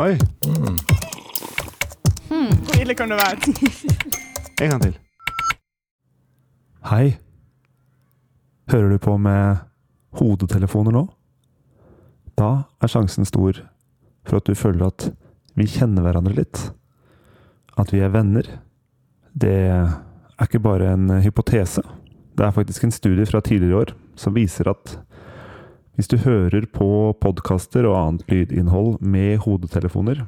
Oi, Hvor ille kan det være? en gang til. Hei. Hører du på med hodetelefoner nå? Da er sjansen stor for at du føler at vi kjenner hverandre litt. At vi er venner. Det er ikke bare en hypotese. Det er faktisk en studie fra tidligere år som viser at hvis du hører på podkaster og annet lydinnhold med hodetelefoner,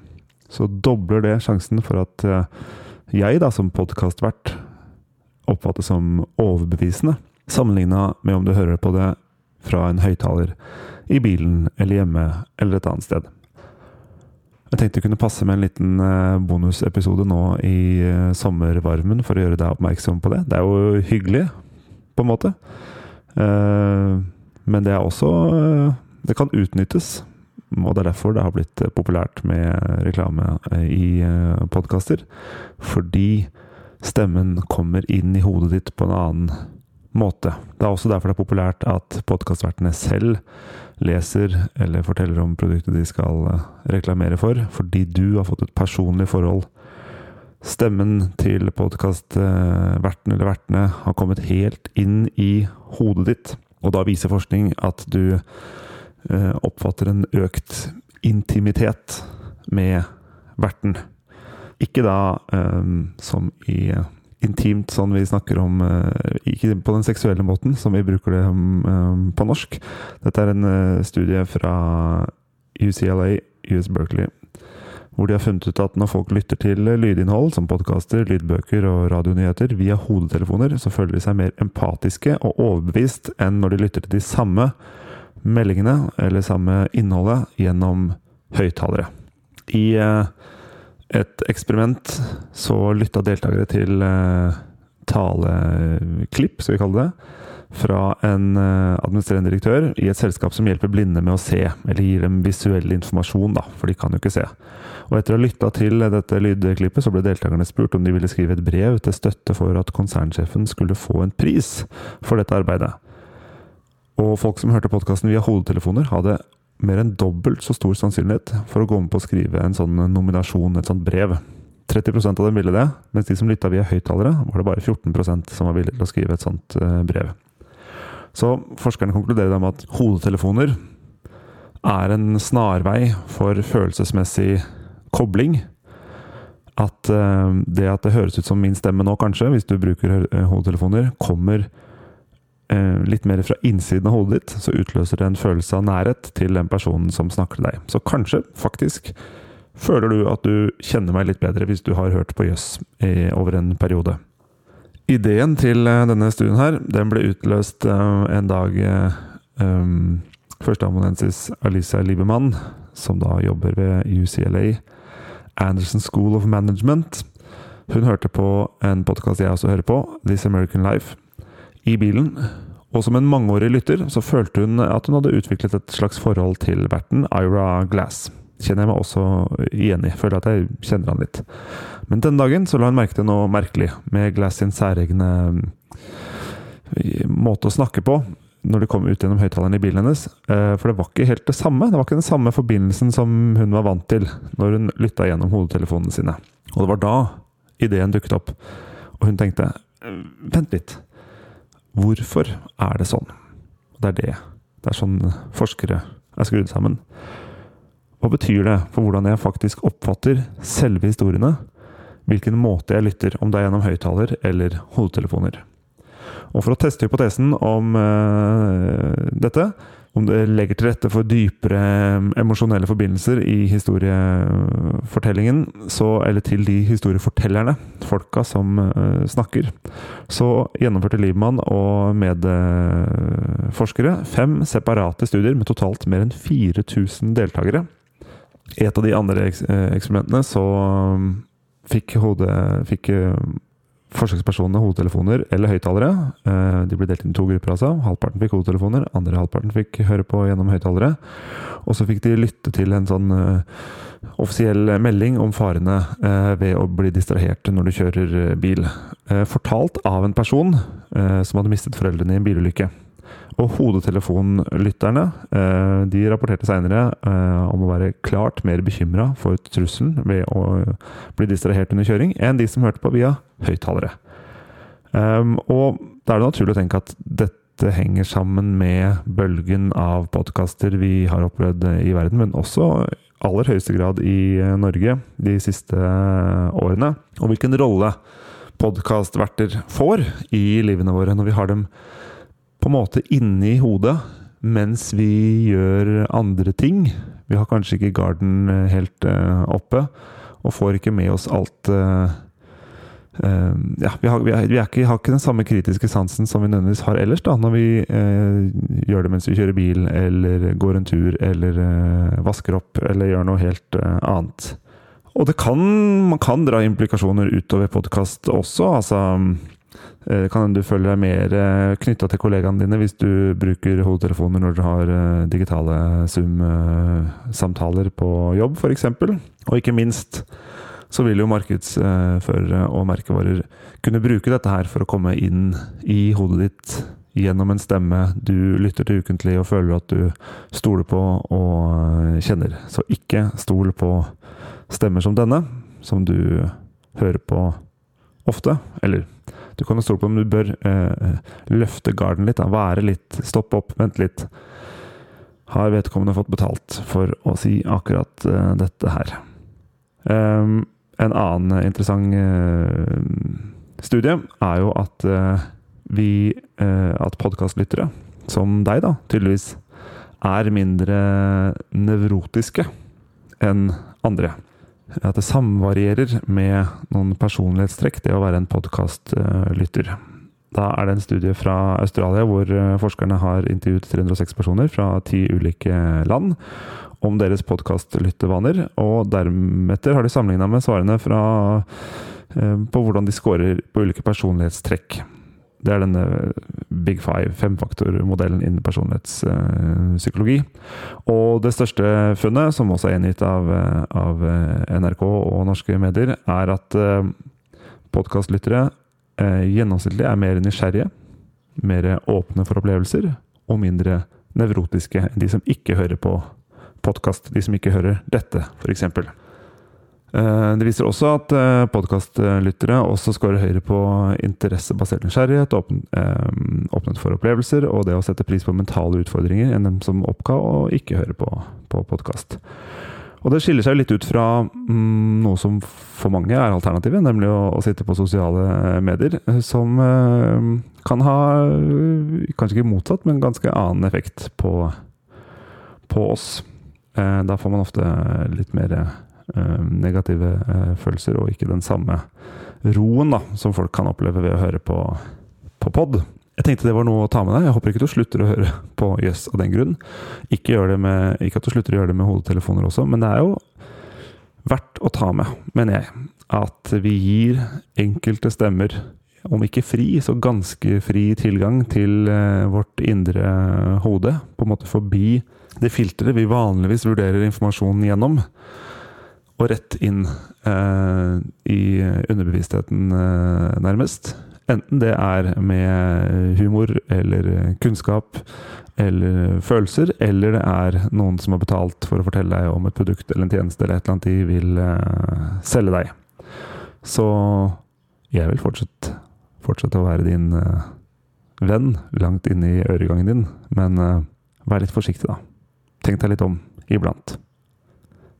så dobler det sjansen for at eh, jeg da som podkastvert oppfattes som overbevisende, sammenligna med om du hører på det fra en høyttaler i bilen eller hjemme eller et annet sted. Jeg tenkte det kunne passe med en liten eh, bonusepisode nå i eh, sommervarmen for å gjøre deg oppmerksom på det. Det er jo hyggelig, på en måte. Eh, Men det er også eh, Det kan utnyttes. Og det er derfor det har blitt eh, populært med reklame eh, i podkaster. Fordi stemmen kommer inn i hodet ditt på en annen måte. Det er også derfor det er populært at podkastvertene selv leser eller forteller om produktet de skal reklamere for, fordi du har fått et personlig forhold. Stemmen til podkastverten eller vertene har kommet helt inn i hodet ditt. Og da viser forskning at du eh, oppfatter en økt intimitet med verten. Ikke da eh, som i eh, intimt, sånn vi snakker om Ikke på den seksuelle måten, som vi bruker det eh, på norsk. Dette er en studie fra UCLA, US Berkeley, hvor de har funnet ut at når folk lytter til lydinnhold, som podkaster, lydbøker og radionyheter, via hodetelefoner, så føler de seg mer empatiske og overbevist enn når de lytter til de samme meldingene, eller samme innholdet, gjennom høyttalere. I eh, et eksperiment så lytta deltakere til eh, taleklipp, skal vi kalle det, fra en eh, administrerende direktør i et selskap som hjelper blinde med å se, eller gir dem visuell informasjon, da, for de kan jo ikke se. Og etter å ha lytta til dette lydklippet, så ble deltakerne spurt om de ville skrive et brev til støtte for at konsernsjefen skulle få en pris for dette arbeidet. Og folk som hørte podkasten via hodetelefoner, hadde mer enn dobbelt så stor sannsynlighet for å gå med på å skrive en sånn nominasjon, et sånt brev. 30% av dem ville det, mens de som lytta via høyttalere, var det bare 14% som var villige til å skrive et sånt eh, brev. Så forskerne konkluderer med at hodetelefoner er en snarvei for følelsesmessig kobling. At eh, det at det høres ut som min stemme nå, kanskje, hvis du bruker hodetelefoner, kommer eh, litt mer fra innsiden av hodet ditt, så utløser det en følelse av nærhet til den personen som snakker til deg. Så kanskje, faktisk, føler du at du kjenner meg litt bedre hvis du har hørt på Jøss over en periode. Ideen til eh, denne studien her, den ble utløst eh, en dag eh, um, Førsteamanuensis Alisa Liebermann, som da jobber ved UCLA, Anderson School of Management. Hun hørte på en podkast jeg også hører på, This American Life, i bilen. Og som en mangeårig lytter så følte hun at hun hadde utviklet et slags forhold til verten Ira Glass. Kjenner jeg meg også igjen i. Føler at jeg kjenner han litt. Men den dagen så la hun merke til noe merkelig med Glass sin særegne mm, måte å snakke på når de kom ut gjennom høyttaleren i bilen hennes. Eh, For det var ikke helt det samme. Det var ikke den samme forbindelsen som hun var vant til når hun lytta gjennom hodetelefonene sine. Og det var da ideen dukket opp. Og hun tenkte "Eh, Vent litt. Hvorfor er det sånn? Det er det. Det er sånn forskere er skrudd sammen. Hva betyr det for hvordan jeg faktisk oppfatter selve historiene? Hvilken måte jeg lytter, om det er gjennom høyttaler eller hodetelefoner. Og for å teste hypotesen om øh, dette, om det legger til rette for dypere eh, emosjonelle forbindelser i historiefortellingen, så, eller til de historiefortellerne, folka som øh, snakker, så gjennomførte Liebmann og medforskere fem separate studier med totalt mer enn 4000 deltakere. Et av de andre eh, eksperimentene så um, fikk, hode, fikk eh, forsøkspersonene hodetelefoner eller høyttalere. Eh, De ble delt inn i to grupper. altså. Halvparten fikk hodetelefoner, andre halvparten fikk høre på gjennom høyttalere. Og så fikk de lytte til en sånn offisiell melding om farene ved å bli distrahert når du kjører bil. Fortalt av en person som hadde mistet foreldrene i en bilulykke. Og hodetelefonlytterne eh, de rapporterte seinere eh, om å være klart mer bekymra for trusselen ved å bli distrahert under kjøring, enn de som hørte på via høyttalere. Um, og da er det naturlig å tenke at dette henger sammen med bølgen av podkaster vi har opplevd i verden, men også aller høyeste grad i Norge de siste årene. Og hvilken rolle podkastverter får i livene våre når vi har dem på en måte inni hodet mens vi gjør andre ting. Vi har kanskje ikke garden helt uh, oppe, og får ikke med oss alt uh, uh, Ja, vi, har, vi, er, vi er ikke, har ikke den samme kritiske sansen som vi nødvendigvis har ellers, da, når vi gjør det mens vi kjører bil, eller går en tur, eller vasker opp, eller gjør noe helt annet. Og det kan, man kan dra implikasjoner utover podkast også. altså det kan hende du føler deg mer eh, knytta til kollegaene dine hvis du bruker hodetelefoner når dere har eh, digitale Zoom-samtaler på jobb, f.eks. Og ikke minst så vil jo markedsførere og merkevarer kunne bruke dette her for å komme inn i hodet ditt gjennom en stemme du lytter til ukentlig og føler at du stoler på og eh, kjenner. Så ikke stol på stemmer som denne, som du hører på ofte. Eller du kan jo stole på om du bør eh, løfte garden litt, da. være litt, stoppe opp, vente litt. Har vedkommende fått betalt for å si akkurat eh, dette her? Um, en annen interessant uh, studie er jo at uh, vi uh, At podkastlyttere, som deg, da, tydeligvis, er mindre nevrotiske enn andre at det samvarierer med noen personlighetstrekk, det å være en podkastlytter. Da er det en studie fra Australia hvor eh, forskerne har intervjuet 306 personer fra ti ulike land om deres podkastlyttevaner, og deretter har de sammenligna med svarene fra, eh, på hvordan de scorer på ulike personlighetstrekk. Det er denne Big Five, femfaktormodellen innen personlighetspsykologi. Og det største funnet, som også er gjengitt av, av, NRK og norske medier, er at eh, podkastlyttere eh, gjennomsnittlig er mer nysgjerrige, mer åpne for opplevelser, og mindre nevrotiske enn de som ikke hører på podkast. De som ikke hører dette, f.eks. Eh, det viser også at eh, podkastlyttere også scorer høyere på interessebasert nysgjerrighet, eh, åpnet for opplevelser og det å sette pris på mentale utfordringer enn dem som oppga å ikke høre på, på podkast. Og det skiller seg litt ut fra mm, noe som for mange er alternativet, nemlig å, å sitte på sosiale medier, som kan ha kanskje ikke motsatt, men ganske annen effekt på, på oss. Da får man ofte litt mer negative eh, følelser, og ikke den samme roen da, som folk kan oppleve ved å høre på, på pod. Jeg tenkte det var noe å ta med deg. Jeg håper ikke du slutter å høre på Jøss yes, av den grunn. Ikke, med, ikke, at du slutter å gjøre det med hodetelefoner også, men det er jo verdt å ta med, mener jeg, at vi gir enkelte stemmer, om ikke fri, så ganske fri tilgang til eh, vårt indre hode. På en måte forbi det filteret vi vanligvis vurderer informasjonen gjennom og rett inn eh, i underbevisstheten, eh, nærmest. Enten det er med humor eller kunnskap eller følelser, eller det er noen som har betalt for å fortelle deg om et produkt eller en tjeneste eller et eller annet de vil eh, selge deg. Så jeg vil fortsette, fortsette å være din eh, venn langt inn i øregangen din, men eh, vær litt forsiktig, da. Tenk deg litt om iblant.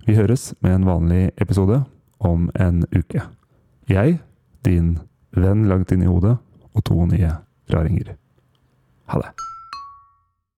Vi høres med en vanlig episode om en uke. Jeg, din venn langt inn i hodet, og to nye raringer. Ha det.